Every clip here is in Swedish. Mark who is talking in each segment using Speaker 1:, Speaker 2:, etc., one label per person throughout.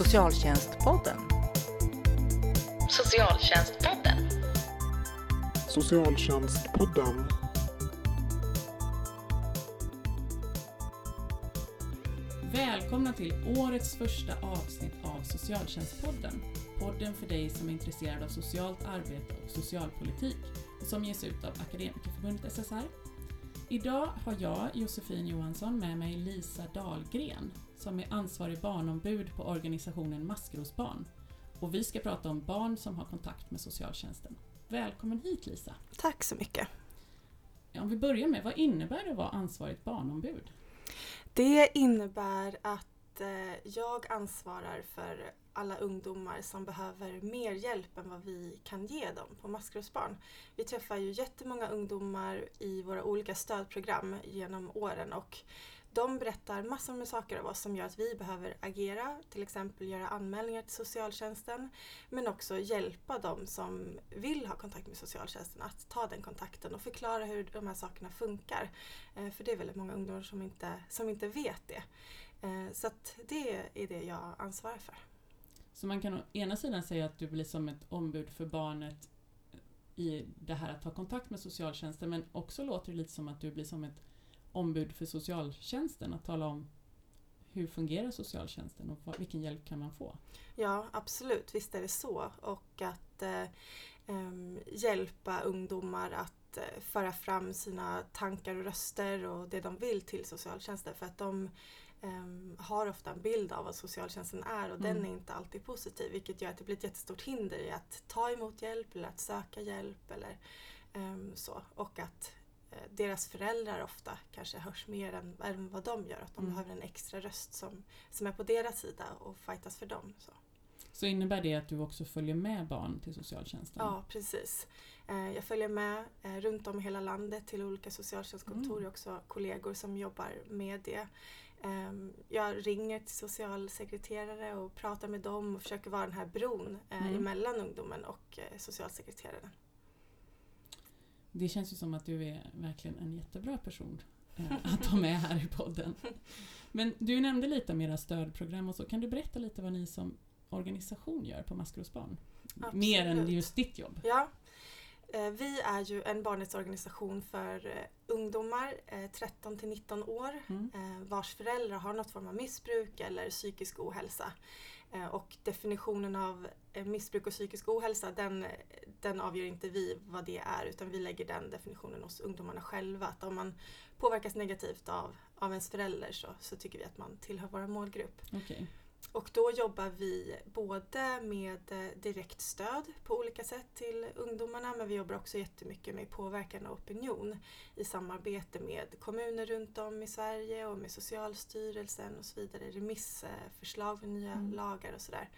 Speaker 1: Socialtjänstpodden.
Speaker 2: Socialtjänstpodden.
Speaker 3: Socialtjänstpodden.
Speaker 4: Välkomna till årets första avsnitt av Socialtjänstpodden. Podden för dig som är intresserad av socialt arbete och socialpolitik och som ges ut av Akademikerförbundet SSR. Idag har jag, Josefin Johansson, med mig Lisa Dahlgren som är ansvarig barnombud på organisationen Maskrosbarn. Och vi ska prata om barn som har kontakt med socialtjänsten. Välkommen hit Lisa!
Speaker 5: Tack så mycket!
Speaker 4: Om vi börjar med, vad innebär det att vara ansvarigt barnombud?
Speaker 5: Det innebär att eh, jag ansvarar för alla ungdomar som behöver mer hjälp än vad vi kan ge dem på Maskrosbarn. Vi träffar ju jättemånga ungdomar i våra olika stödprogram genom åren och de berättar massor med saker av oss som gör att vi behöver agera, till exempel göra anmälningar till socialtjänsten, men också hjälpa dem som vill ha kontakt med socialtjänsten att ta den kontakten och förklara hur de här sakerna funkar. Eh, för det är väldigt många ungdomar som inte, som inte vet det. Eh, så det är det jag ansvarar för.
Speaker 4: Så man kan å ena sidan säga att du blir som ett ombud för barnet i det här att ta kontakt med socialtjänsten, men också låter det lite som att du blir som ett ombud för socialtjänsten, att tala om hur fungerar socialtjänsten och vilken hjälp kan man få?
Speaker 5: Ja, absolut, visst är det så. Och att eh, hjälpa ungdomar att eh, föra fram sina tankar och röster och det de vill till socialtjänsten. För att de um, har ofta en bild av vad socialtjänsten är och mm. den är inte alltid positiv vilket gör att det blir ett jättestort hinder i att ta emot hjälp eller att söka hjälp eller um, så. Och att uh, deras föräldrar ofta kanske hörs mer än, än vad de gör. Att de mm. behöver en extra röst som, som är på deras sida och fightas för dem. Så.
Speaker 4: Så innebär det att du också följer med barn till socialtjänsten?
Speaker 5: Ja, precis. Eh, jag följer med eh, runt om i hela landet till olika socialtjänstkontor. Mm. också kollegor som jobbar med det. Ehm, jag ringer till socialsekreterare och pratar med dem och försöker vara den här bron eh, mm. emellan ungdomen och eh, socialsekreteraren.
Speaker 4: Det känns ju som att du är verkligen en jättebra person eh, att ha med här i podden. Men du nämnde lite om era stödprogram och så. Kan du berätta lite vad ni som organisation gör på Maskrosbarn? Mer än just ditt jobb.
Speaker 5: Ja, vi är ju en barnrättsorganisation för eh, ungdomar 13 eh, till 19 år mm. vars föräldrar har något form av missbruk eller psykisk ohälsa. Och definitionen av missbruk och psykisk ohälsa den, den avgör inte vi vad det är utan vi lägger den definitionen hos ungdomarna själva. Att om man påverkas negativt av, av ens förälder så, så tycker vi att man tillhör vår målgrupp.
Speaker 4: Okay.
Speaker 5: Och då jobbar vi både med eh, direkt stöd på olika sätt till ungdomarna men vi jobbar också jättemycket med påverkan och opinion i samarbete med kommuner runt om i Sverige och med Socialstyrelsen och så vidare. Remissförslag för nya mm. lagar och sådär.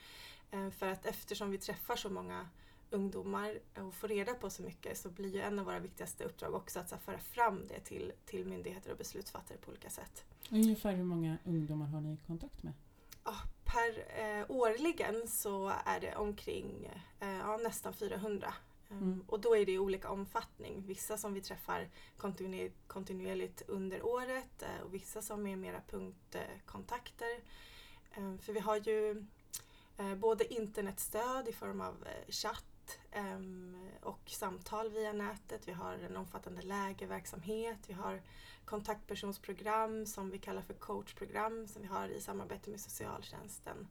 Speaker 5: Eh, för att eftersom vi träffar så många ungdomar och får reda på så mycket så blir ju en av våra viktigaste uppdrag också att så föra fram det till, till myndigheter och beslutsfattare på olika sätt.
Speaker 4: Ungefär hur många ungdomar har ni kontakt med?
Speaker 5: Per eh, årligen så är det omkring eh, ja, nästan 400. Ehm, mm. Och då är det i olika omfattning. Vissa som vi träffar kontinuer kontinuerligt under året eh, och vissa som är mera punktkontakter. Ehm, för vi har ju eh, både internetstöd i form av eh, chatt Ehm, och samtal via nätet. Vi har en omfattande lägerverksamhet. Vi har kontaktpersonsprogram som vi kallar för coachprogram som vi har i samarbete med socialtjänsten.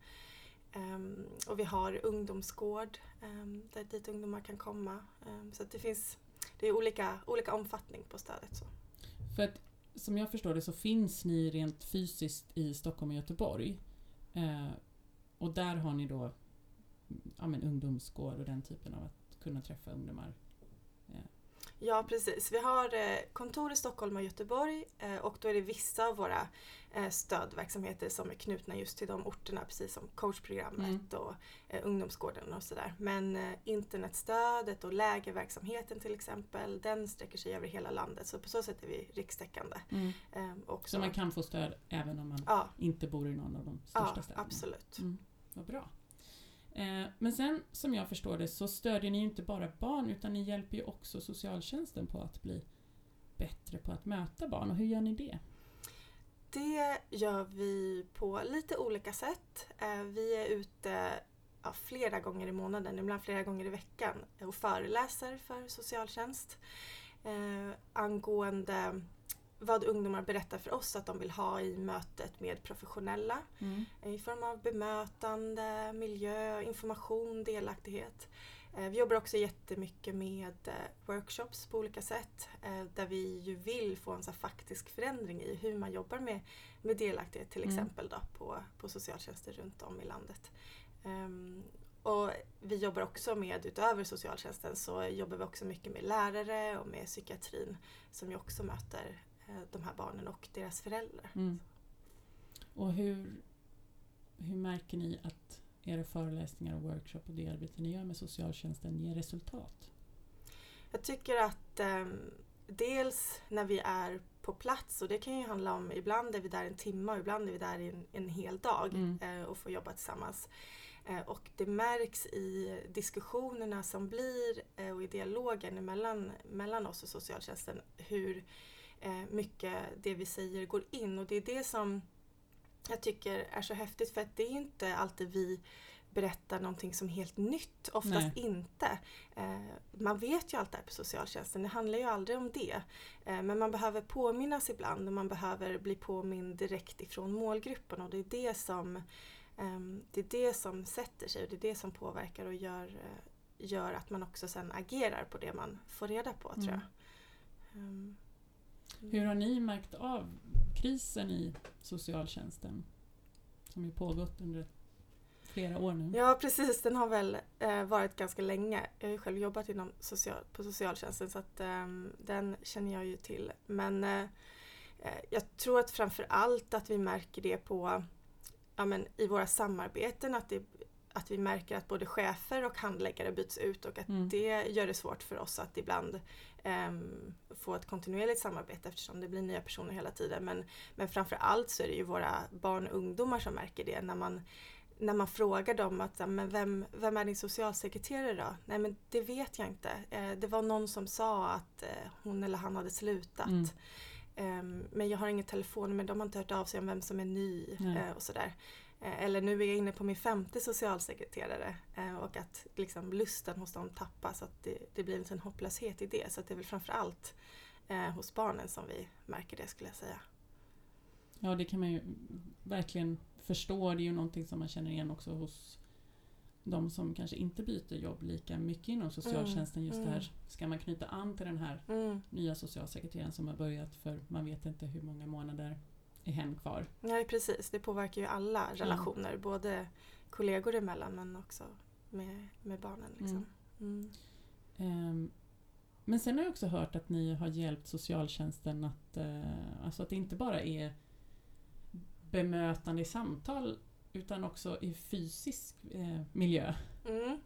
Speaker 5: Um, och vi har ungdomsgård um, där dit ungdomar kan komma. Um, så det finns det är olika, olika omfattning på stödet. Så.
Speaker 4: För att som jag förstår det så finns ni rent fysiskt i Stockholm och Göteborg. Och där har ni då ja, men ungdomsgård och den typen av att kunna träffa ungdomar.
Speaker 5: Ja, ja precis. Vi har eh, kontor i Stockholm och Göteborg eh, och då är det vissa av våra eh, stödverksamheter som är knutna just till de orterna precis som coachprogrammet mm. och ungdomsgården och sådär. Men internetstödet och lägerverksamheten till exempel den sträcker sig över hela landet så på så sätt är vi rikstäckande. Mm.
Speaker 4: så man kan få stöd även om man ja. inte bor i någon av de största
Speaker 5: ja,
Speaker 4: städerna?
Speaker 5: Absolut.
Speaker 4: Mm. Vad bra. Eh, men sen som jag förstår det så stödjer ni ju inte bara barn utan ni hjälper ju också socialtjänsten på att bli bättre på att möta barn. Och hur gör ni det?
Speaker 5: det gör vi på lite olika sätt. Eh, vi är ute ja, flera gånger i månaden, ibland flera gånger i veckan och föreläser för socialtjänst eh, angående vad ungdomar berättar för oss att de vill ha i mötet med professionella
Speaker 4: Mm.
Speaker 5: i form av bemötande, miljö, information, delaktighet. Eh, Vi jobbar också jättemycket med eh, workshops på olika sätt eh, där vi ju vill få en så faktisk förändring i hur man jobbar med, med delaktighet till
Speaker 4: Mm.
Speaker 5: exempel då, på, på socialtjänster runt om i landet. Ehm, och vi jobbar också med, utöver socialtjänsten, så jobbar vi också mycket med lärare och med psykiatrin som ju också möter de här barnen och deras föräldrar.
Speaker 4: Mm. Och hur, hur märker ni att era föreläsningar och workshop och det arbete ni gör med socialtjänsten ger resultat?
Speaker 5: Jag tycker att ehm, dels när vi är på plats och det kan ju handla om ibland är vi där en timme och ibland är vi där en, en hel dag
Speaker 4: Mm.
Speaker 5: eh, och får jobba tillsammans. Eh, och det märks i diskussionerna som blir eh, och i dialogen mellan, mellan oss och socialtjänsten hur eh, mycket det vi säger går in och det är det som jag tycker är så häftigt för att det är inte alltid vi berättar någonting som är helt nytt, oftast
Speaker 4: Nej.
Speaker 5: inte. Eh, man vet ju allt det här på socialtjänsten, det handlar ju aldrig om det. Eh, men man behöver påminnas ibland och man behöver bli påmind direkt ifrån målgruppen och det är det som, ehm, det, är det som sätter sig och det är det som påverkar och gör, eh, gör att man också sen agerar på det man får reda på tror
Speaker 4: Mm.
Speaker 5: jag.
Speaker 4: Hur har ni märkt av krisen i socialtjänsten? Som ju pågått under flera år nu.
Speaker 5: Ja precis, den har väl eh, varit ganska länge. Jag har ju själv jobbat inom social, på socialtjänsten så att ehm, den känner jag ju till. Men eh, eh, jag tror att framför allt att vi märker det på ja, men, i våra samarbeten att, det, att vi märker att både chefer och handläggare byts ut och att
Speaker 4: Mm.
Speaker 5: det gör det svårt för oss att ibland ehm, få ett kontinuerligt samarbete eftersom det blir nya personer hela tiden. Men, men framför allt så är det ju våra barn och ungdomar som märker det när man när man frågar dem att men vem, vem är din socialsekreterare då? Nej men det vet jag inte. Eh, det var någon som sa att eh, hon eller han hade slutat.
Speaker 4: Mm.
Speaker 5: Ehm, men jag har ingen telefon men de har inte hört av sig om vem som är ny eh, och sådär. Eh, eller nu är jag inne på min femte socialsekreterare eh, och att liksom lusten hos dem tappas. Att det, det blir en hopplöshet i det. Så att det är väl framförallt eh, hos barnen som vi märker det skulle jag säga.
Speaker 4: Ja, det kan man ju verkligen förstå. Det är ju någonting som man känner igen också hos de som kanske inte byter jobb lika mycket inom socialtjänsten. Just det
Speaker 5: mm.
Speaker 4: här, ska man knyta an till den här
Speaker 5: Mm.
Speaker 4: nya socialsekreteraren som har börjat för man vet inte hur många månader är hen kvar.
Speaker 5: Nej precis, det påverkar ju alla relationer. Både kollegor emellan men också med, med barnen. Liksom. Mm.
Speaker 4: Ehm, Men sen har jag också hört att ni har hjälpt socialtjänsten att, eh, alltså att det inte bara är bemötande i samtal utan också i fysisk eh, miljö.
Speaker 5: Mm.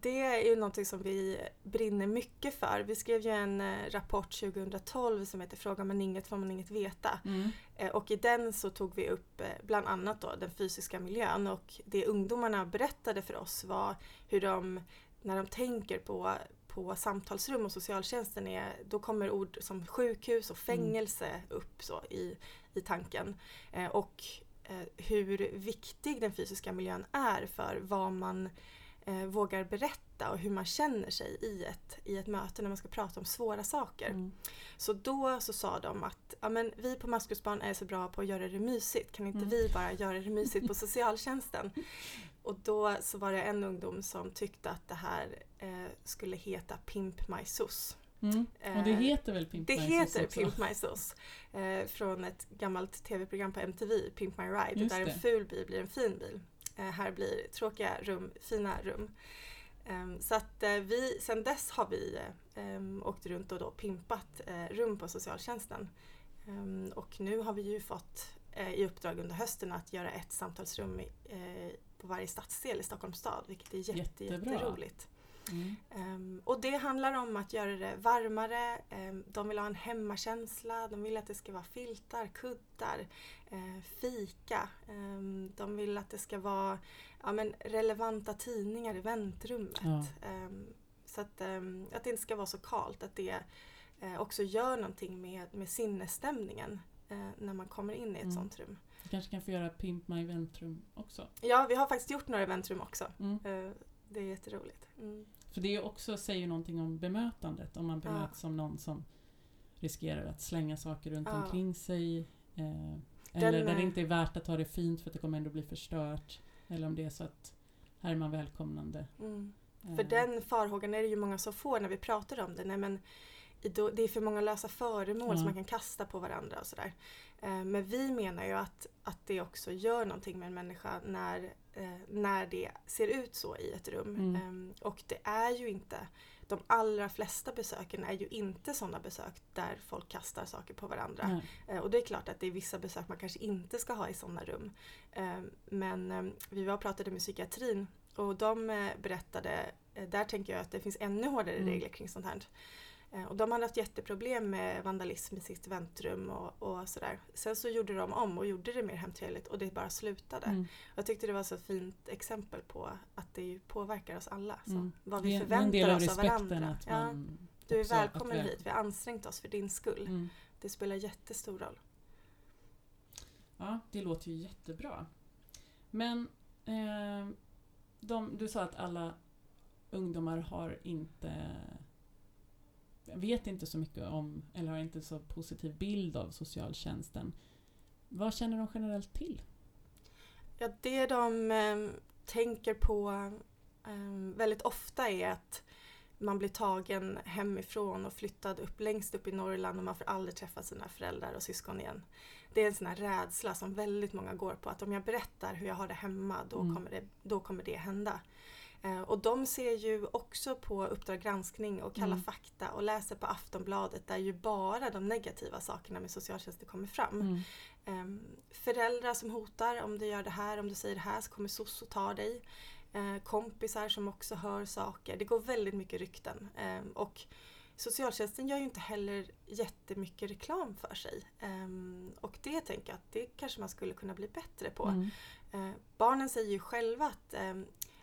Speaker 5: Det är ju någonting som vi brinner mycket för. Vi skrev ju en eh, rapport 2012 som heter Frågar man inget får man inget veta. Eh, Och i den så tog vi upp eh, bland annat då den fysiska miljön och det ungdomarna berättade för oss var hur de, när de tänker på, på samtalsrum och socialtjänsten, är, då kommer ord som sjukhus och fängelse upp så i, i tanken. Och hur viktig den fysiska miljön är för vad man eh, vågar berätta och hur man känner sig i ett, i ett möte när man ska prata om svåra saker.
Speaker 4: Mm.
Speaker 5: Så då så sa de att ja, men vi på Maskrosbarn är så bra på att göra det mysigt. Kan inte
Speaker 4: Mm.
Speaker 5: vi bara göra det mysigt på socialtjänsten? Och då så var det en ungdom som tyckte att det här eh, skulle heta Pimp My Sus.
Speaker 4: Mm. Och det
Speaker 5: Eh,
Speaker 4: heter väl Pimp
Speaker 5: Det
Speaker 4: My
Speaker 5: heter
Speaker 4: Sus också?
Speaker 5: Pimp My Sus. Eh, från ett gammalt tv-program på MTV, Pimp My Ride.
Speaker 4: Just
Speaker 5: där en
Speaker 4: det.
Speaker 5: ful bil blir en fin bil. Eh, här blir tråkiga rum fina rum. Ehm, så att eh, vi, sen dess har vi eh, um, åkt runt och då pimpat rum på socialtjänsten. Ehm, och nu har vi ju fått i uppdrag under hösten att göra ett samtalsrum på varje stadsdel i Stockholms stad, vilket är jätte,
Speaker 4: Jättebra.
Speaker 5: jätteroligt.
Speaker 4: Mm.
Speaker 5: Ehm, och det handlar om att göra det varmare, ehm, de vill ha en hemmakänsla, de vill att det ska vara filtar, kuddar, eh, fika. Ehm, de vill att det ska vara ja, men relevanta tidningar i väntrummet.
Speaker 4: Ja.
Speaker 5: Så att, att det inte ska vara så kallt, att det eh, också gör någonting med, med sinnesstämningen. eh, när man kommer in i ett
Speaker 4: Mm.
Speaker 5: sånt rum.
Speaker 4: Du kanske kan få göra Pimp My Ventrum också.
Speaker 5: Ja, vi har faktiskt gjort några eventrum också.
Speaker 4: Mm.
Speaker 5: Det är jätteroligt. Mm.
Speaker 4: För det är också, säger någonting om bemötandet. Om man bemöts som någon som riskerar att slänga saker runt omkring sig. Eh, eller där
Speaker 5: eh,
Speaker 4: det inte är värt att ha det fint för att det kommer ändå bli förstört. Eller om det är så att här är man välkomnande.
Speaker 5: Mm.
Speaker 4: Eh,
Speaker 5: För den farhågan är det ju många som får när vi pratar om det. Nej, men det är för många lösa föremål
Speaker 4: Ja.
Speaker 5: som man kan kasta på varandra och sådär. Eh, Men vi menar ju att, att det också gör någonting med en människa när, eh, när det ser ut så i ett rum.
Speaker 4: Mm.
Speaker 5: Ehm, Och det är ju inte, de allra flesta besöken är ju inte sådana besök där folk kastar saker på varandra. Eh, Och det är klart att det är vissa besök man kanske inte ska ha i sådana rum. Eh, Men eh, vi var och pratade med psykiatrin och de berättade, där tänker jag att det finns ännu hårdare
Speaker 4: Mm.
Speaker 5: regler kring sånt här. Eh, Och de hade haft jätteproblem med vandalism i sitt väntrum och, och sådär. Sen så gjorde de om och gjorde det mer hemtrevligt och det bara slutade.
Speaker 4: Mm.
Speaker 5: Jag tyckte det var så fint exempel på att det påverkar oss alla. Så
Speaker 4: Mm.
Speaker 5: Vad vi förväntar oss av varandra. Ja, du är välkommen
Speaker 4: vi-
Speaker 5: hit, vi har ansträngt oss för din skull.
Speaker 4: Mm.
Speaker 5: Det spelar jättestor roll.
Speaker 4: Ja, det låter ju jättebra. Men eh, de, du sa att alla ungdomar har inte vet inte så mycket om, eller har inte så positiv bild av socialtjänsten. Vad känner de generellt till?
Speaker 5: Ja, det de eh, tänker på eh, väldigt ofta är att man blir tagen hemifrån och flyttad upp längst upp i Norrland och man får aldrig träffa sina föräldrar och syskon igen. Det är en sån här rädsla som väldigt många går på att om jag berättar hur jag har det hemma då,
Speaker 4: Mm.
Speaker 5: kommer, det, då kommer det hända. Eh, och de ser ju också på Uppdrag granskning och Kalla
Speaker 4: Mm.
Speaker 5: fakta och läser på Aftonbladet där ju bara de negativa sakerna med socialtjänsten kommer fram.
Speaker 4: Mm.
Speaker 5: Ehm, föräldrar som hotar, om du gör det här, om du säger det här så kommer soc ta dig. Eh, kompisar som också hör saker. Det går väldigt mycket rykten. Ehm, och socialtjänsten gör ju inte heller jättemycket reklam för sig. Ehm, och det tänker jag att det kanske man skulle kunna bli bättre på.
Speaker 4: Mm.
Speaker 5: Eh, barnen säger ju själva att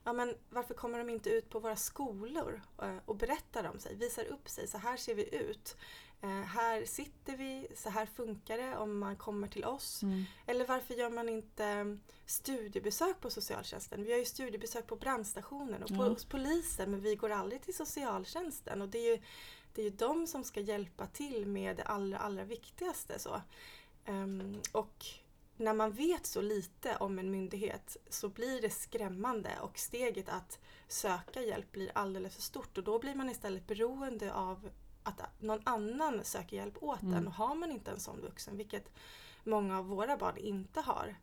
Speaker 5: ja, men varför kommer de inte ut på våra skolor eh, och berättar om sig, visar upp sig, så här ser vi ut. Eh, här sitter vi, så här funkar det om man kommer till oss.
Speaker 4: Mm.
Speaker 5: Eller varför gör man inte eh, studiebesök på socialtjänsten? Vi har ju studiebesök på brandstationen och på,
Speaker 4: Ja.
Speaker 5: hos polisen men vi går aldrig till socialtjänsten. Och det är ju, det är ju de som ska hjälpa till med det allra, allra viktigaste. Så. Ehm, och när man vet så lite om en myndighet så blir det skrämmande och steget att söka hjälp blir alldeles för stort och då blir man istället beroende av att någon annan söker hjälp åt
Speaker 4: Mm.
Speaker 5: en. Och har man inte en sån vuxen, vilket många av våra barn inte har,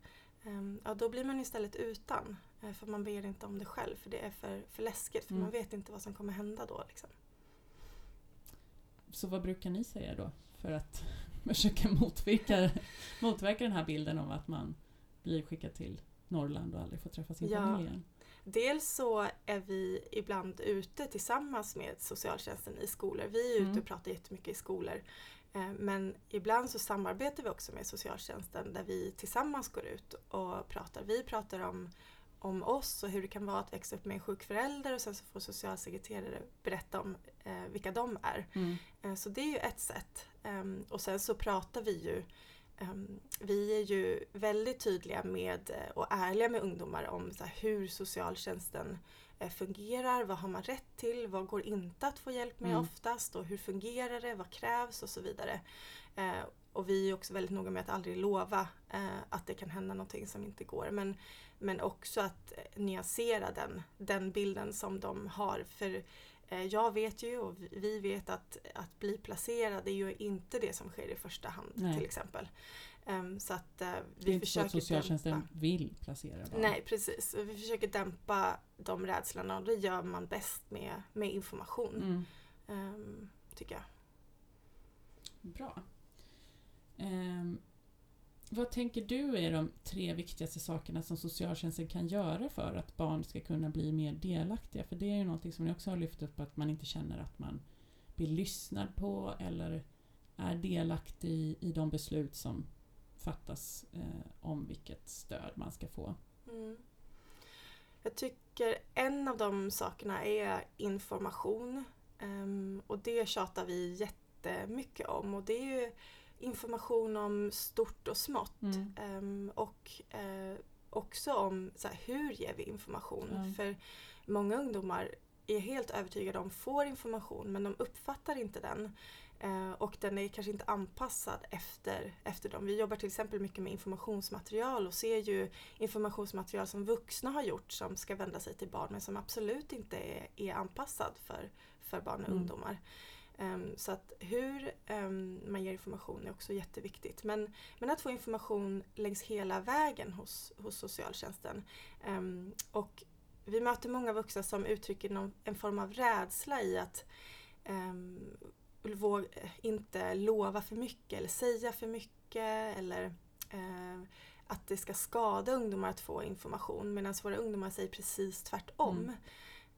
Speaker 5: ehm, ja, då blir man istället utan. eh, För man ber inte om det själv för det är för, för läskigt för
Speaker 4: Mm.
Speaker 5: man vet inte vad som kommer hända då. Liksom.
Speaker 4: Så vad brukar ni säga då för att försöka motverka, motverka den här bilden av att man blir skickad till Norrland och aldrig får träffa sin
Speaker 5: Ja.
Speaker 4: familj igen?
Speaker 5: Dels så är vi ibland ute tillsammans med socialtjänsten i skolor. Vi är ute
Speaker 4: Mm.
Speaker 5: och pratar jättemycket i skolor. Eh, Men ibland så samarbetar vi också med socialtjänsten där vi tillsammans går ut och pratar. Vi pratar om, om oss och hur det kan vara att växa upp med en sjuk förälder och sen så får socialsekreterare berätta om eh, vilka de är.
Speaker 4: Mm.
Speaker 5: Eh, Så det är ju ett sätt. Ehm, Och sen så pratar vi ju ehm, vi är ju väldigt tydliga med eh, och ärliga med ungdomar om så här, hur socialtjänsten eh, fungerar, vad har man rätt till, vad går inte att få hjälp med
Speaker 4: Mm.
Speaker 5: oftast och hur fungerar det, vad krävs och så vidare. Eh, Och vi är också väldigt noga med att aldrig lova eh, att det kan hända någonting som inte går. Men, men också att eh, nyansera den, den bilden som de har. För eh, jag vet ju och vi- vet att, att bli placerad är ju inte det som sker i första hand
Speaker 4: Nej.
Speaker 5: till exempel. Ehm, så att eh, vi
Speaker 4: Det är inte så att socialtjänsten
Speaker 5: dämpa.
Speaker 4: vill placera barn.
Speaker 5: Nej precis, vi försöker dämpa de rädslorna och det gör man bäst med, med information.
Speaker 4: Mm.
Speaker 5: ehm, tycker jag.
Speaker 4: Bra. Eh, vad tänker du är de tre viktigaste sakerna som socialtjänsten kan göra för att barn ska kunna bli mer delaktiga? För det är ju någonting som ni också har lyft upp, att man inte känner att man blir lyssnad på eller är delaktig i, i de beslut som fattas eh, om vilket stöd man ska få.
Speaker 5: Mm. Jag tycker en av de sakerna är information. Um, och det tjatar vi jättemycket om. Och det är ju information om stort och smått.
Speaker 4: Mm.
Speaker 5: Ehm, och eh, också om så här, hur ger vi information?
Speaker 4: Ja.
Speaker 5: För många ungdomar är helt övertygade om får information men de uppfattar inte den. Eh, och den är kanske inte anpassad efter, efter dem. Vi jobbar till exempel mycket med informationsmaterial och ser ju informationsmaterial som vuxna har gjort som ska vända sig till barn men som absolut inte är, är anpassad för, för barn och
Speaker 4: Mm.
Speaker 5: ungdomar. Um, så att hur um, man ger information är också jätteviktigt. Men, men att få information längs hela vägen hos, hos socialtjänsten. Um, och vi möter många vuxna som uttrycker någon, en form av rädsla i att um, våg, inte lova för mycket eller säga för mycket eller uh, att det ska skada ungdomar att få information medan våra ungdomar säger precis tvärtom.
Speaker 4: Mm.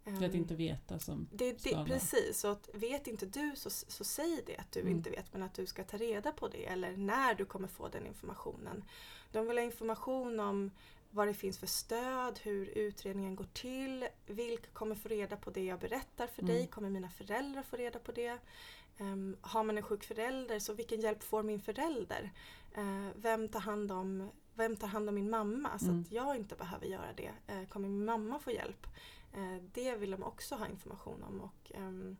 Speaker 5: Ehm,
Speaker 4: För att inte veta som
Speaker 5: det är det, precis, så att vet inte du så, så säg det att du
Speaker 4: Mm.
Speaker 5: inte vet men att du ska ta reda på det eller när du kommer få den informationen. De vill ha information om vad det finns för stöd, hur utredningen går till, vilka kommer få reda på det jag berättar för
Speaker 4: Mm.
Speaker 5: dig, kommer mina föräldrar få reda på det? Ehm, har man en sjuk förälder så vilken hjälp får min förälder? Eh, vem, tar hand om, vem tar hand om min mamma så
Speaker 4: Mm.
Speaker 5: att jag inte behöver göra det? Eh, kommer min mamma få hjälp? Eh, det vill de också ha information om och ehm,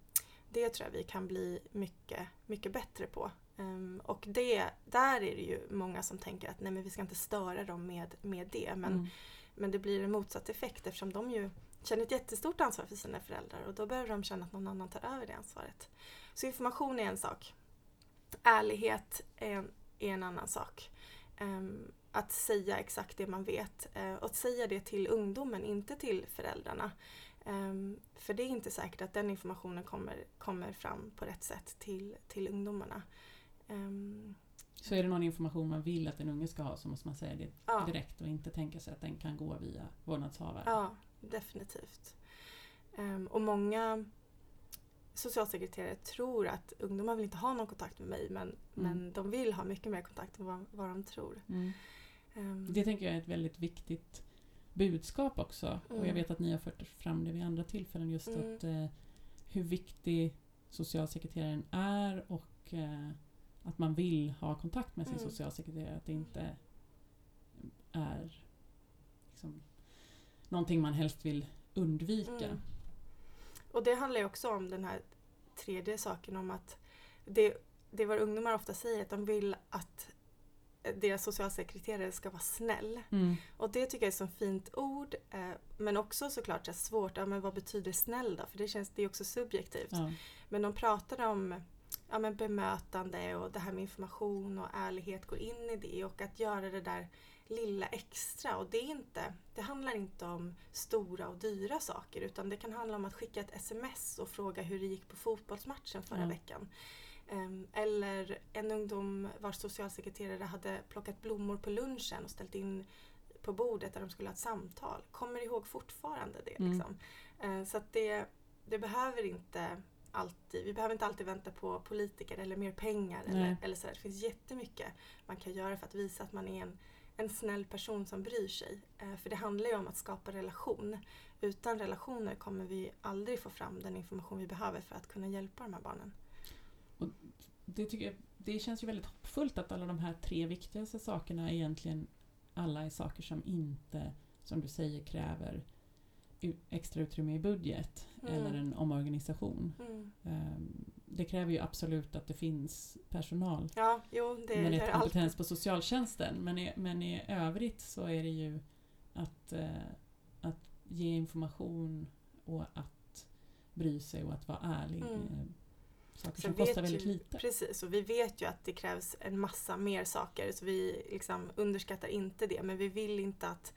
Speaker 5: det tror jag vi kan bli mycket, mycket bättre på. Ehm, och det, där är det ju många som tänker att nej men vi ska inte störa dem med, med det. Men,
Speaker 4: Mm.
Speaker 5: men det blir en motsatt effekt eftersom de ju känner ett jättestort ansvar för sina föräldrar och då behöver de känna att någon annan tar över det ansvaret. Så information är en sak. Ärlighet är en, är en annan sak. Ehm, att säga exakt det man vet eh, och att säga det till ungdomen, inte till föräldrarna. Ehm, för det är inte säkert att den informationen kommer, kommer fram på rätt sätt till, till ungdomarna. Ehm,
Speaker 4: Så är det någon information man vill att en unge ska ha så måste man säga det
Speaker 5: ja.
Speaker 4: direkt och inte tänka sig att den kan gå via vårdnadshavare.
Speaker 5: Ja, definitivt. Ehm, och många socialsekreterare tror att ungdomar vill inte ha någon kontakt med mig men, men de vill ha mycket mer kontakt än vad, vad de tror.
Speaker 4: Mm.
Speaker 5: Ehm,
Speaker 4: Det tänker jag är ett väldigt viktigt budskap också. Och jag
Speaker 5: Mm.
Speaker 4: vet att ni har fört fram det vid andra tillfällen just
Speaker 5: Mm.
Speaker 4: att eh, hur viktig socialsekreteraren är och eh, att man vill ha kontakt med sin
Speaker 5: Mm.
Speaker 4: socialsekreterare. Att det inte är liksom, någonting man helst vill undvika.
Speaker 5: Mm. Och det handlar ju också om den här tredje saken om att det, det vad ungdomar ofta säger att de vill att deras socialsekreterare ska vara snäll.
Speaker 4: Mm.
Speaker 5: Och det tycker jag är ett fint ord. Eh, men också såklart så svårt, ja, men vad betyder snäll då? För det känns det är också subjektivt.
Speaker 4: Ja.
Speaker 5: Men de pratar om ja, men bemötande och det här med information och ärlighet går in i det och att göra det där lilla extra. Och det, är inte, det handlar inte om stora och dyra saker utan det kan handla om att skicka ett sms och fråga hur det gick på fotbollsmatchen förra
Speaker 4: Ja.
Speaker 5: veckan. Ehm, eller en ungdom vars socialsekreterare hade plockat blommor på lunchen och ställt in på bordet där de skulle ha ett samtal. Kommer ihåg fortfarande det.
Speaker 4: Mm.
Speaker 5: Liksom. Eh, så att det, det behöver inte alltid, vi behöver inte alltid vänta på politiker eller mer pengar. Eller,
Speaker 4: Nej.
Speaker 5: eller så. Det finns jättemycket man kan göra för att visa att man är en, en snäll person som bryr sig. Eh, för det handlar ju om att skapa relation. Utan relationer kommer vi aldrig få fram den information vi behöver för att kunna hjälpa de här barnen.
Speaker 4: Det, tycker jag, det känns ju väldigt hoppfullt att alla de här tre viktigaste sakerna egentligen alla är saker som inte, som du säger, kräver extra utrymme i budget
Speaker 5: Mm.
Speaker 4: eller en omorganisation.
Speaker 5: Mm.
Speaker 4: Ehm, Det kräver ju absolut att det finns personal
Speaker 5: Ja, jo det
Speaker 4: rätt
Speaker 5: allt.
Speaker 4: kompetens på socialtjänsten. Men i, men i övrigt så är det ju att, eh, att ge information och att bry sig och att vara ärlig.
Speaker 5: Mm.
Speaker 4: Saker som kostar väldigt
Speaker 5: ju-
Speaker 4: lite.
Speaker 5: Precis, och vi vet ju att det krävs en massa mer saker så vi liksom underskattar inte det men vi vill inte att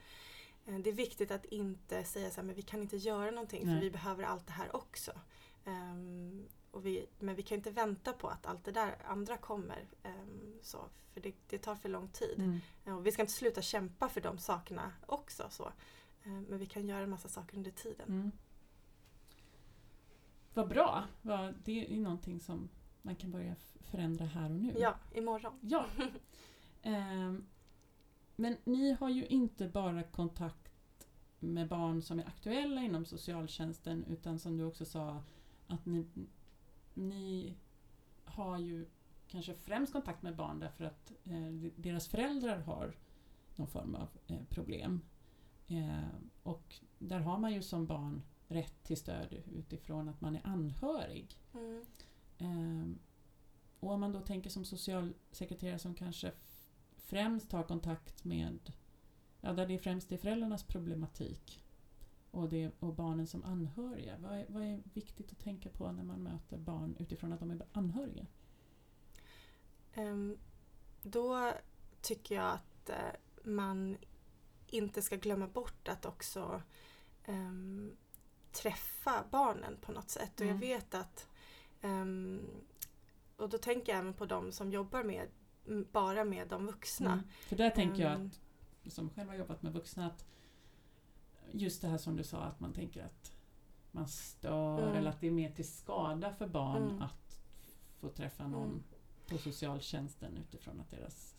Speaker 5: eh, det är viktigt att inte säga så här, men vi kan inte göra någonting
Speaker 4: Nej.
Speaker 5: för vi behöver allt det här också. Och vi, men vi kan inte vänta på att allt det där andra kommer. ehm, så, för det, det tar för lång tid.
Speaker 4: Mm.
Speaker 5: Och vi ska inte sluta kämpa för de sakerna också. Så. Eh, men vi kan göra en massa saker under tiden.
Speaker 4: Mm. Vad bra! Det är någonting som man kan börja förändra här och nu.
Speaker 5: Ja, imorgon.
Speaker 4: Ja. Ehm, men ni har ju inte bara kontakt med barn som är aktuella inom socialtjänsten utan som du också sa att ni, ni har ju kanske främst kontakt med barn därför att eh, deras föräldrar har någon form av eh, problem. Eh, och där har man ju som barn rätt till stöd utifrån att man är anhörig.
Speaker 5: Mm.
Speaker 4: Eh, och om man då tänker som socialsekreterare som kanske främst har kontakt med, ja där det främst är föräldrarnas problematik och, det, och barnen som anhöriga. Vad är, vad är viktigt att tänka på när man möter barn utifrån att de är anhöriga?
Speaker 5: Um, då tycker jag att uh, man inte ska glömma bort att också um, träffa barnen på något sätt. Och jag
Speaker 4: Mm.
Speaker 5: vet att um, och då tänker jag även på de som jobbar med bara med de vuxna.
Speaker 4: Mm. För där tänker jag
Speaker 5: Ehm,
Speaker 4: att, som själv har jobbat med vuxna, att just det här som du sa att man tänker att man stör
Speaker 5: Mm.
Speaker 4: eller att det är mer till skada för barn
Speaker 5: Mm.
Speaker 4: att få träffa någon
Speaker 5: Mm.
Speaker 4: på socialtjänsten utifrån att deras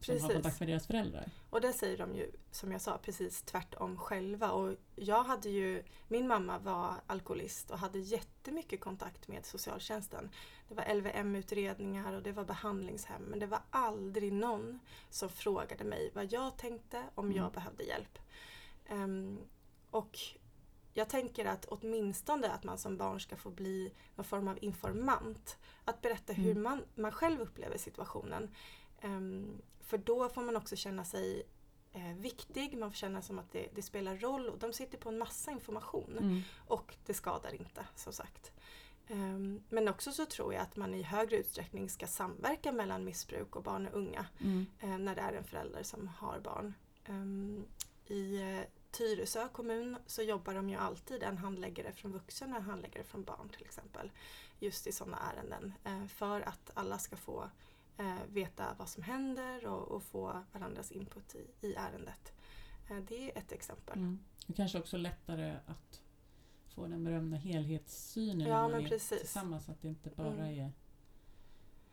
Speaker 4: som har
Speaker 5: Precis.
Speaker 4: kontakt med deras föräldrar.
Speaker 5: Och där säger de ju, som jag sa, precis tvärtom själva. Och jag hade ju, min mamma var alkoholist och hade jättemycket kontakt med socialtjänsten. Det var LVM-utredningar och det var behandlingshem. Men det var aldrig någon som frågade mig vad jag tänkte om
Speaker 4: Mm.
Speaker 5: jag behövde hjälp. Ehm, och jag tänker att åtminstone att man som barn ska få bli någon form av informant. Att berätta hur
Speaker 4: Mm.
Speaker 5: man, man själv upplever situationen. Ehm, för då får man också känna sig eh, viktig, man får känna som att det, det spelar roll och de sitter på en massa information.
Speaker 4: Mm.
Speaker 5: Och det skadar inte, som sagt. Ehm, men också så tror jag att man i högre utsträckning ska samverka mellan missbruk och barn och unga
Speaker 4: Mm.
Speaker 5: eh, när det är en förälder som har barn. Ehm, I eh, Tyresö kommun så jobbar de ju alltid en handläggare från vuxen och en handläggare från barn till exempel. Just i sådana ärenden. eh, För att alla ska få eh, veta vad som händer och, och få varandras input i, i ärendet. Eh, Det är ett exempel.
Speaker 4: Mm. Och kanske också lättare att få den berömda helhetssynen
Speaker 5: Ja,
Speaker 4: när man är
Speaker 5: precis.
Speaker 4: tillsammans. Att det inte bara
Speaker 5: Mm.
Speaker 4: är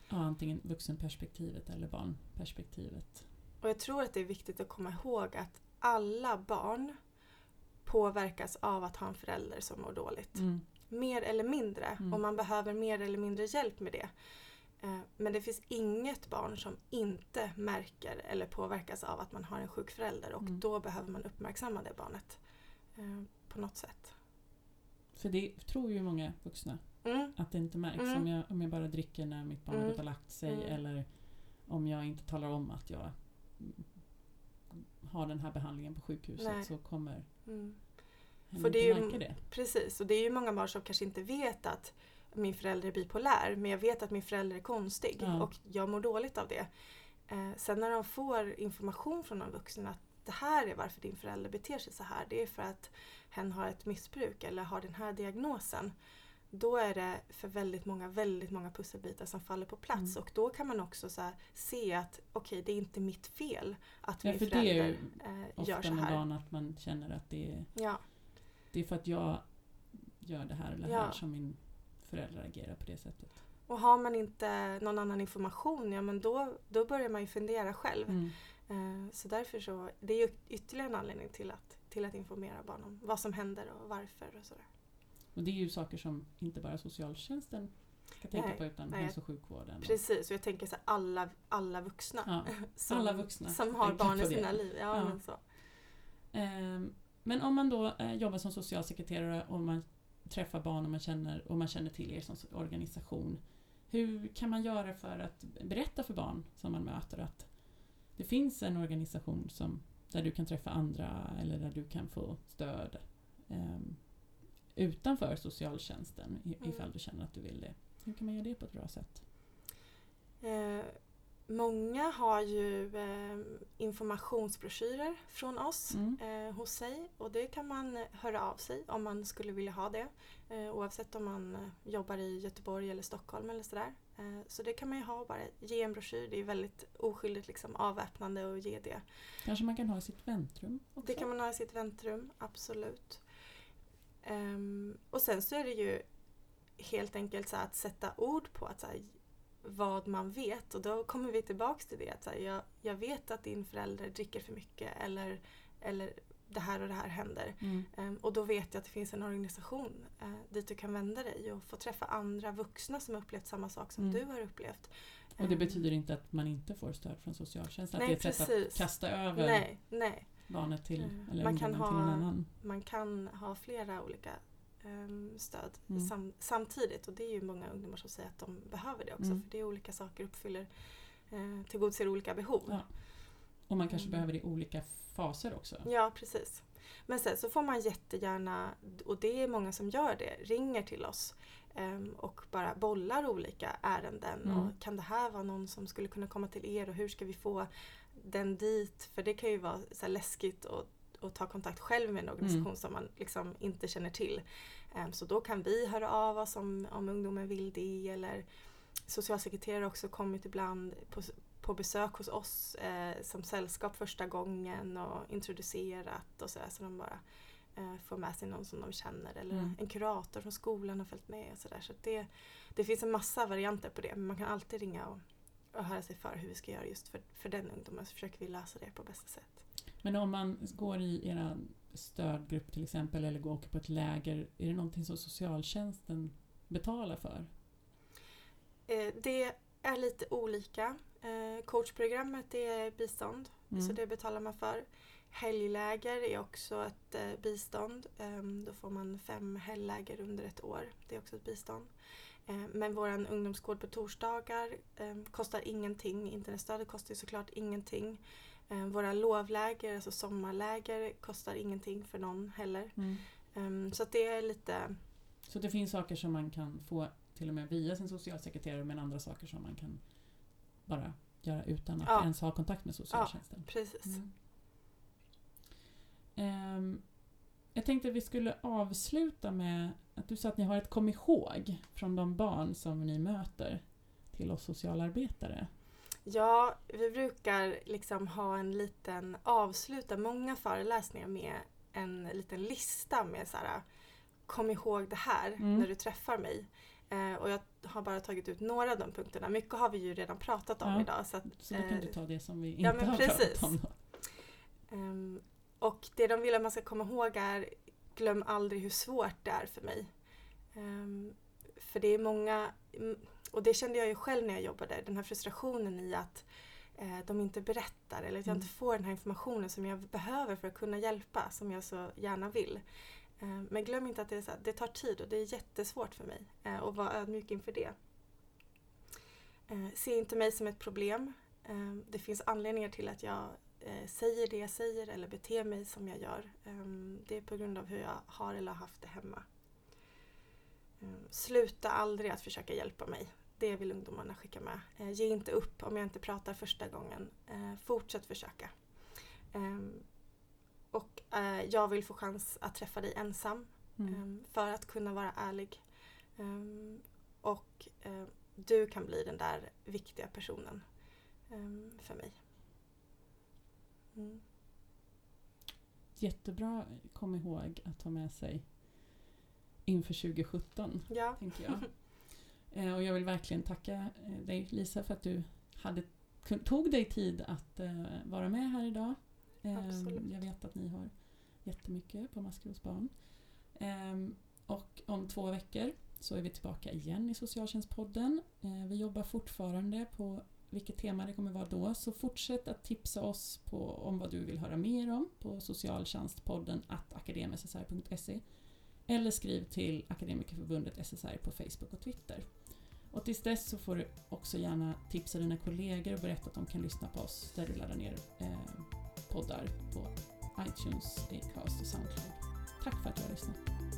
Speaker 4: ja, antingen vuxenperspektivet eller barnperspektivet.
Speaker 5: Och jag tror att det är viktigt att komma ihåg att alla barn påverkas av att ha en förälder som mår dåligt.
Speaker 4: Mm.
Speaker 5: Mer eller mindre.
Speaker 4: Mm.
Speaker 5: Och man behöver mer eller mindre hjälp med det. Eh, Men det finns inget barn som inte märker eller påverkas av att man har en sjuk förälder och
Speaker 4: Mm.
Speaker 5: då behöver man uppmärksamma det barnet eh, på något sätt.
Speaker 4: För det tror ju många vuxna
Speaker 5: Mm.
Speaker 4: att det inte märks.
Speaker 5: Mm.
Speaker 4: Om, jag, om jag bara dricker när mitt barn har
Speaker 5: Mm.
Speaker 4: gått och lagt sig
Speaker 5: Mm.
Speaker 4: eller om jag inte talar om att jag har den här behandlingen på sjukhuset
Speaker 5: Nej.
Speaker 4: så kommer
Speaker 5: Mm. För
Speaker 4: inte
Speaker 5: det är ju-
Speaker 4: märka det.
Speaker 5: Precis, och det är ju många barn som kanske inte vet att min förälder är bipolär men jag vet att min förälder är konstig
Speaker 4: Ja.
Speaker 5: och jag mår dåligt av det. Eh, sen när de får information från någon vuxen att det här är varför din förälder beter sig så här. Det är för att hen har ett missbruk eller har den här diagnosen. Då är det för väldigt många, väldigt många pusselbitar som faller på plats
Speaker 4: Mm.
Speaker 5: och då kan man också så här se att okej, det är inte mitt fel att
Speaker 4: Ja,
Speaker 5: min
Speaker 4: för det är ju
Speaker 5: förälder eh,
Speaker 4: Ofta
Speaker 5: gör så
Speaker 4: med
Speaker 5: här.
Speaker 4: barn att man känner att det är,
Speaker 5: Ja,
Speaker 4: det är för att jag gör det här eller
Speaker 5: Ja.
Speaker 4: här som min förälder agerar på det sättet.
Speaker 5: Och har man inte någon annan information, ja men då, då börjar man ju fundera själv.
Speaker 4: Mm.
Speaker 5: Eh, Så därför så, det är ju ytterligare en anledning till att, till att informera barn om vad som händer och varför och sådär.
Speaker 4: Och det är ju saker som inte bara socialtjänsten ska tänka
Speaker 5: Nej,
Speaker 4: på utan
Speaker 5: nej.
Speaker 4: hälso och sjukvården.
Speaker 5: Precis, och jag tänker så här, alla, alla vuxna
Speaker 4: Ja.
Speaker 5: som,
Speaker 4: alla vuxna
Speaker 5: som har barn i
Speaker 4: det.
Speaker 5: sina liv. Ja,
Speaker 4: Ja.
Speaker 5: Men så.
Speaker 4: Ehm, Men om man då eh, jobbar som socialsekreterare och man träffar barn och man känner, och man känner till er som organisation. Hur kan man göra för att berätta för barn som man möter att det finns en organisation som, där du kan träffa andra eller där du kan få stöd ehm, utanför socialtjänsten i-
Speaker 5: Mm.
Speaker 4: ifall du känner att du vill det. Hur kan man göra det på ett bra sätt?
Speaker 5: Eh, många har ju eh, informationsbroschyrer från oss
Speaker 4: Mm.
Speaker 5: eh, hos sig och det kan man eh, höra av sig om man skulle vilja ha det. Eh, oavsett om man eh, jobbar i Göteborg eller Stockholm eller sådär. Eh, så det kan man ju ha bara ge en broschyr. Det är väldigt oskyldigt liksom avväpnande att ge det.
Speaker 4: Kanske man kan ha i sitt väntrum också?
Speaker 5: Det kan man ha i sitt väntrum, absolut. Ehm, och sen så är det ju helt enkelt så att sätta ord på att så här, vad man vet och då kommer vi tillbaks till det. Att här, jag, jag vet att din förälder dricker för mycket eller, eller det här och det här händer.
Speaker 4: Mm.
Speaker 5: Ehm, och då vet jag att det finns en organisation eh, dit du kan vända dig och få träffa andra vuxna som upplevt samma sak som
Speaker 4: Mm.
Speaker 5: du har upplevt.
Speaker 4: Och det
Speaker 5: Ehm,
Speaker 4: betyder inte att man inte får stöd från socialtjänsten? Att
Speaker 5: Nej,
Speaker 4: det är ett sätt att kasta över
Speaker 5: Nej, nej.
Speaker 4: barnet till,
Speaker 5: Mm.
Speaker 4: eller
Speaker 5: Man kan
Speaker 4: ungdomen till någon
Speaker 5: ha-
Speaker 4: annan?
Speaker 5: Man kan ha flera olika ehm, stöd
Speaker 4: Mm.
Speaker 5: sam, samtidigt och det är ju många ungdomar som säger att de behöver det också
Speaker 4: Mm.
Speaker 5: för det är olika saker uppfyller, eh, tillgodoser olika behov.
Speaker 4: Ja. Och man kanske
Speaker 5: Mm.
Speaker 4: behöver det i olika faser också?
Speaker 5: Ja, precis. Men sen så får man jättegärna, och det är många som gör det, ringer till oss ehm, och bara bollar olika ärenden.
Speaker 4: Mm.
Speaker 5: Och kan det här vara någon som skulle kunna komma till er och hur ska vi få den dit? För det kan ju vara så läskigt att, att ta kontakt själv med en organisation
Speaker 4: Mm.
Speaker 5: som man liksom inte känner till. Ehm, så då kan vi höra av oss om, om ungdomen vill det eller socialsekreterare har också kommit ibland på, på besök hos oss eh, som sällskap första gången och introducerat och sådär så de bara eh, får med sig någon som de känner eller
Speaker 4: Mm.
Speaker 5: en kurator från skolan har följt med och sådär. Så det, det finns en massa varianter på det men man kan alltid ringa och, och höra sig för hur vi ska göra just för, för den ungdomen så försöker vi lösa det på bästa sätt.
Speaker 4: Men om man går i era stödgrupp till exempel eller går åker på ett läger, är det någonting som socialtjänsten betalar för?
Speaker 5: Eh, det är lite olika. Eh, coachprogrammet är bistånd
Speaker 4: Mm.
Speaker 5: så det betalar man för. Helgläger är också ett eh, bistånd. Ehm, då får man fem helgläger under ett år. Det är också ett bistånd. Eh, men vår ungdomsgård på torsdagar eh, kostar ingenting. Internetstödet kostar såklart ingenting. Eh, våra lovläger, alltså sommarläger, kostar ingenting för någon heller.
Speaker 4: Mm.
Speaker 5: Ehm, så det är lite
Speaker 4: Så det finns saker som man kan få till och med via sin socialsekreterare men andra saker som man kan bara göra utan att
Speaker 5: Ja.
Speaker 4: ens ha kontakt med socialtjänsten.
Speaker 5: precis.
Speaker 4: Mm. Ehm, jag tänkte att vi skulle avsluta med att du sa att ni har ett kom ihåg från de barn som ni möter till oss socialarbetare.
Speaker 5: Ja, vi brukar liksom ha en liten avsluta många föreläsningar med en liten lista med så här kom ihåg det här
Speaker 4: Mm.
Speaker 5: när du träffar mig. Eh, och jag har bara tagit ut några av de punkterna. Mycket har vi ju redan pratat om
Speaker 4: Ja.
Speaker 5: idag. Så att,
Speaker 4: Så då kan
Speaker 5: Eh,
Speaker 4: du ta det som vi inte
Speaker 5: ja, men
Speaker 4: har
Speaker 5: precis.
Speaker 4: pratat om.
Speaker 5: Ehm, och det de vill att man ska komma ihåg är glöm aldrig hur svårt det är för mig. Ehm, för det är många, mm, och det kände jag ju själv när jag jobbade, den här frustrationen i att eh, de inte berättar eller att jag
Speaker 4: Mm.
Speaker 5: inte får den här informationen som jag behöver för att kunna hjälpa, som jag så gärna vill. Eh, men glöm inte att det, är så här, det tar tid och det är jättesvårt för mig eh, och vara ödmjuk inför det. Eh, se inte mig som ett problem. Eh, det finns anledningar till att jag eh, säger det jag säger eller beter mig som jag gör. Det är på grund av hur jag har eller har haft det hemma. Sluta aldrig att försöka hjälpa mig. Det vill ungdomarna skicka med. Eh, ge inte upp om jag inte pratar första gången. Eh, fortsätt försöka. Eh, och eh, jag vill få chans att träffa dig ensam
Speaker 4: Mm.
Speaker 5: Ehm, för att kunna vara ärlig. Ehm, och du kan bli den där viktiga personen ehm, för mig. Mm.
Speaker 4: Jättebra kom ihåg att ta med sig inför 2017,
Speaker 5: Ja,
Speaker 4: tänker jag. Eh, Och jag vill verkligen tacka eh, dig Lisa för att du hade, tog dig tid att eh, vara med här idag. Eh,
Speaker 5: Absolut.
Speaker 4: Jag vet att ni har jättemycket på Maskrosbarn. Eh, Och om två veckor så är vi tillbaka igen i Socialtjänstpodden. Vi jobbar fortfarande på vilket tema det kommer vara då, så fortsätt att tipsa oss på, om vad du vill höra mer om på socialtjänstpodden att akademissr.se eller skriv till Akademikerförbundet SSR på Facebook och Twitter. Och tills dess så får du också gärna tipsa dina kollegor och berätta att de kan lyssna på oss där du laddar ner eh, poddar på iTunes, Acast och Soundcloud. Tack för att du har lyssnat.